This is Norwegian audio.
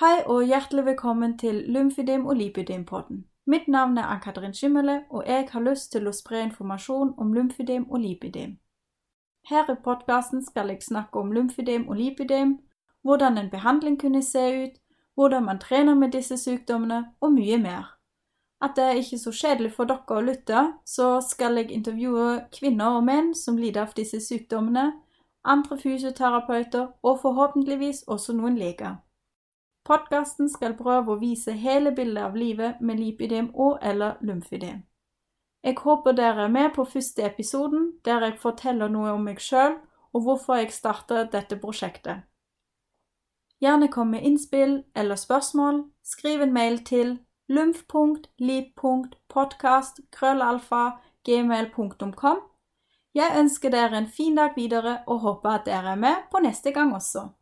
og hjertelig velkommen til Lymfidim og lipidem-podden. Mitt navn er Ann-Katrin Skimmele, og jeg har lyst til å spre informasjon om lymfidim og lipidem. Her i podkasten skal jeg snakke om lymfidim og lipidem, hvordan en behandling kunne se ut, hvordan man trener med disse sykdommene, og mye mer. At det er ikke så kjedelig for dere å lytte, så skal jeg intervjue kvinner og menn som lider av disse sykdommene, andre fysioterapeuter og forhåpentligvis også noen leger. Podkasten skal prøve å vise hele bildet av livet med lipidem og eller lymfidem. Jeg håper dere er med på første episoden, der jeg forteller noe om meg sjøl og hvorfor jeg startet dette prosjektet. Gjerne kom med innspill eller spørsmål. Skriv en mail til lymf.lip.podkast.krøllalfa.gmail.com. Jeg ønsker dere en fin dag videre og håper at dere er med på neste gang også.